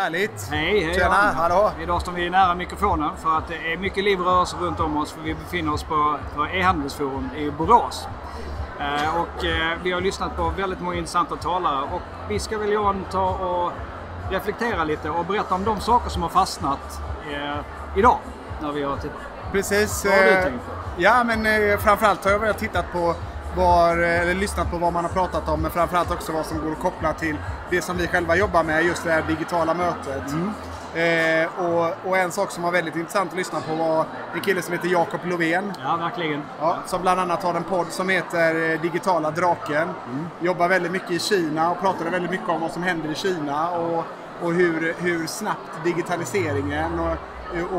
Härligt! Hej, hej Tjena, Jan. hallå! Idag står vi nära mikrofonen för att det är mycket liv och rörelse runt om oss för vi befinner oss på, e-handelsforum i Borås. Eh, och eh, vi har lyssnat på väldigt många intressanta talare och vi ska väl Jan ta och reflektera lite och berätta om de saker som har fastnat eh, idag när vi har tittat. Precis. Vad har du tänkt på? Ja, men framförallt har jag börjat titta på var, eh, eller lyssnat på vad man har pratat om, men framförallt också vad som går att koppla till det som vi själva jobbar med, just det här digitala mötet. Mm. Eh, och, och en sak som var väldigt intressant att lyssna på var en kille som heter Jakob Lovén. Ja, verkligen. Ja, som bland annat har en podd som heter eh, Digitala Draken. Jobbar väldigt mycket i Kina och pratade väldigt mycket om vad som händer i Kina och, och hur, hur snabbt digitaliseringen och,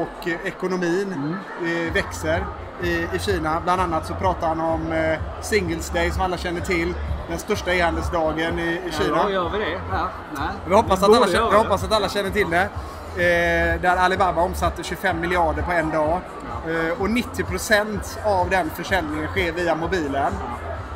och ekonomin eh, växer i, i Kina. Bland annat så pratar han om eh, Singles Day som alla känner till. Den största e-handelsdagen i, i Kina. Ja, då gör vi det. Ja, nej. Vi hoppas, att alla, vi hoppas att alla känner till det. Eh, där Alibaba omsatte 25 miljarder på en dag. Eh, och 90% av den försäljningen sker via mobilen.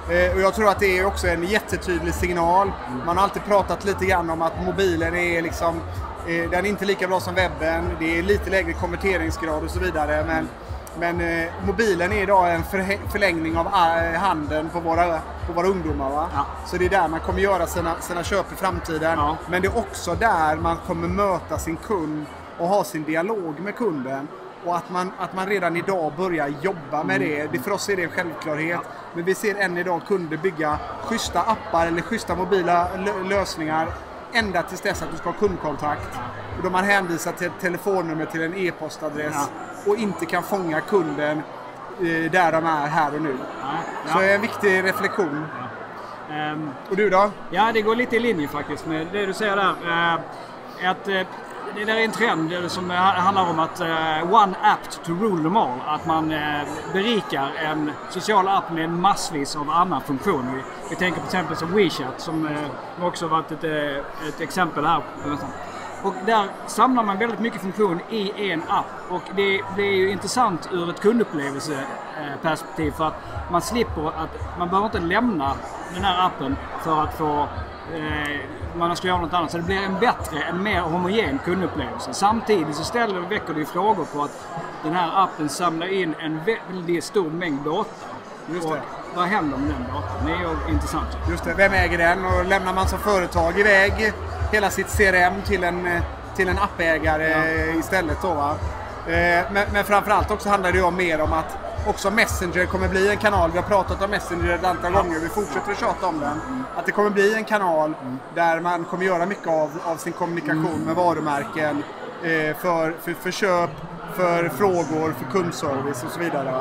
Eh, och jag tror att det är också en jättetydlig signal. Man har alltid pratat lite grann om att mobilen är liksom eh, den är inte lika bra som webben. Det är lite lägre konverteringsgrad och så vidare. Men, men eh, mobilen är idag en förlängning av eh, handen på våra, på våra ungdomar. Va? Ja. Så det är där man kommer göra sina, sina köp i framtiden. Ja. Men det är också där man kommer möta sin kund och ha sin dialog med kunden. Och att man, att man redan idag börjar jobba med det. det. För oss är det en självklarhet. Men vi ser än idag kunder bygga schyssta appar eller schyssta mobila lö- lösningar ända tills dess att du ska ha kundkontakt. Och då man hänvisar till ett telefonnummer till en e-postadress och inte kan fånga kunden eh, där de är här och nu. Ja, Så ja. det är en viktig reflektion. Ehm, Och du då? Ja, det går lite i linje faktiskt med det du säger där. Eh, Att, eh, det där är en trend som ha- handlar om att eh, one app to rule them all. Att man eh, berikar en social app med massvis av annan funktion. Vi, vi tänker på exempel som WeChat som eh, också varit ett, ett exempel här. Och där samlar man väldigt mycket funktion i en app. Och det blir ju intressant ur ett kundupplevelseperspektiv för att man slipper att man behöver inte lämna den här appen för att få eh, man ska göra något annat. Så det blir en bättre, en mer homogen kundupplevelse. Samtidigt så ställer och väcker det ju frågor på att den här appen samlar in en väldigt stor mängd data. Just och det. vad händer med den datan? Det är ju intressant. Just det, vem äger den? Och lämnar man som företag iväg hela sitt CRM till en, eh, till en appägare eh, istället då va? Eh, Men, men framförallt också handlar det ju om mer om att också Messenger kommer bli en kanal. Vi har pratat om Messenger ett antal gånger. Vi fortsätter att tjata om den. Att det kommer bli en kanal där man kommer göra mycket av, av sin kommunikation med varumärken eh, för, för, för köp, för frågor, för kundservice och så vidare.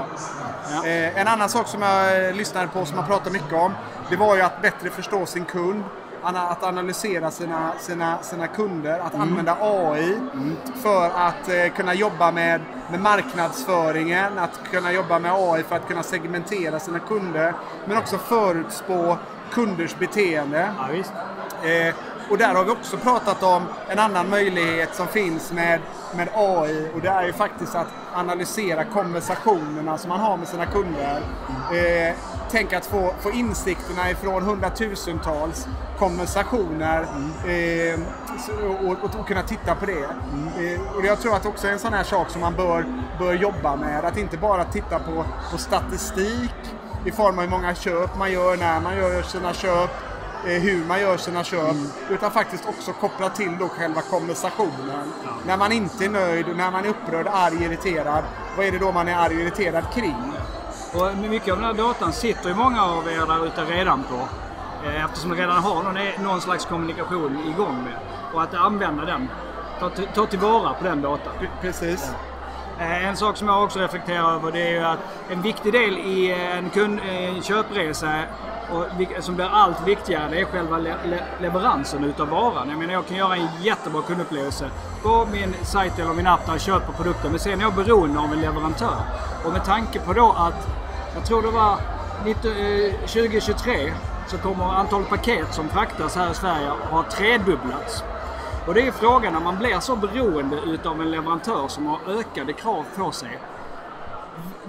Ja. Eh, en annan sak som jag lyssnade på som man pratar mycket om. Det var ju att bättre förstå sin kund. Att analysera sina, sina, sina kunder. Att använda AI för att eh, kunna jobba med, med marknadsföringen. Att kunna jobba med AI för att kunna segmentera sina kunder. Men också förutspå kunders beteende. Ja. Eh, och där har vi också pratat om en annan möjlighet som finns med, med AI och det är ju faktiskt att analysera konversationerna som man har med sina kunder. Eh, tänk att få, få insikterna ifrån hundratusentals konversationer eh, och, och, och kunna titta på det. Eh, och jag tror att också är en sån här sak som man bör, bör jobba med. Att inte bara titta på, på statistik i form av hur många köp man gör, när man gör sina köp, eh, hur man gör sina köp. Utan faktiskt också koppla till då själva konversationen. När man inte är nöjd, när man är upprörd, arg, irriterad. Vad är det då man är arg och irriterad kring? Och mycket av den här datan sitter ju många av er där ute redan på. eh, Eftersom ni redan har någon, någon slags kommunikation igång med. Och att använda den. Ta, ta tillvara på den datan. Precis. Eh, En sak som jag också reflekterar över det är ju att en viktig del i en, kund, en köpresa och som blir allt viktigare det är själva le, le, leveransen utav varan. Jag menar jag kan göra en jättebra kundupplevelse på min sajt eller min app där jag köper produkten men sen är jag beroende av en leverantör. Och med tanke på då att jag tror det var 2023 eh, så kommer antalet paket som fraktas här i Sverige ha tredubblats. Och det är frågan när man blir så beroende utav en leverantör som har ökade krav på sig.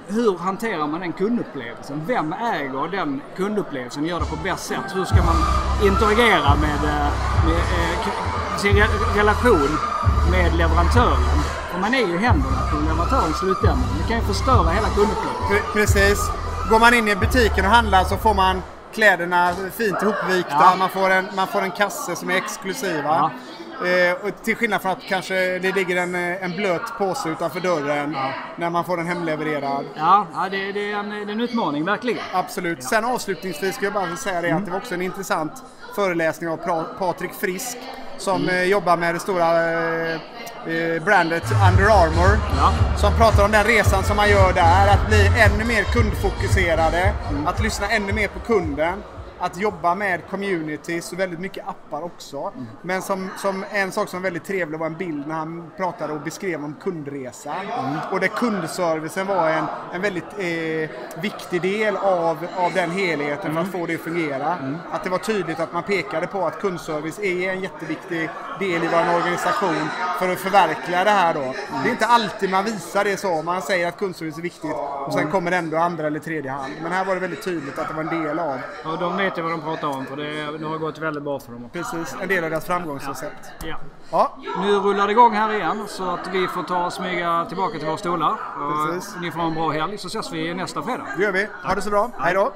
Hur hanterar man den kundupplevelsen? Vem äger den kundupplevelsen och gör det på bäst sätt? Hur ska man interagera med, eh, med eh, sin relation med leverantören. Och man är ju händerna på leverantören i slutändan. Det kan ju förstöra hela kundupplevelsen. Precis. Går man in i butiken och handlar så får man kläderna fint ihopvikta. Ja. Man, får en, man får en kasse som är exklusiva. Ja. Eh, och till skillnad från att kanske det ligger en, en blöt påse utanför dörren ja. när man får den hemlevererad. Ja, ja det, det, är en, det är en utmaning verkligen. Absolut. Ja. Sen avslutningsvis ska jag bara säga det mm. att det var också en intressant föreläsning av Patrik Frisk som mm. eh, jobbar med det stora eh, eh, brandet Under Armour. Ja. Som pratar om den resan som man gör där, att bli ännu mer kundfokuserade, mm. att lyssna ännu mer på kunden att jobba med communities och väldigt mycket appar också. Mm. Men som, som en sak som var väldigt trevlig var en bild när han pratade och beskrev om kundresa. Mm. Och där kundservicen var en, en väldigt eh, viktig del av, av den helheten mm. för att mm. få det att fungera. Mm. Att det var tydligt att man pekade på att kundservice är en jätteviktig del i vår organisation för att förverkliga det här då. Mm. Det är inte alltid man visar det så. Man säger att kundservice är viktigt och sen kommer det ändå andra eller tredje hand. Men här var det väldigt tydligt att det var en del av. Ja, de vet ju vad de pratar om för det, det har gått väldigt bra för dem. Precis, en del av deras framgångsrecept. Ja. Ja. Nu rullar det igång här igen så att vi får ta och smyga tillbaka till våra stolar. Precis. Ni får ha en bra helg så ses vi nästa fredag. Det gör vi. Ha det så bra. Hej då!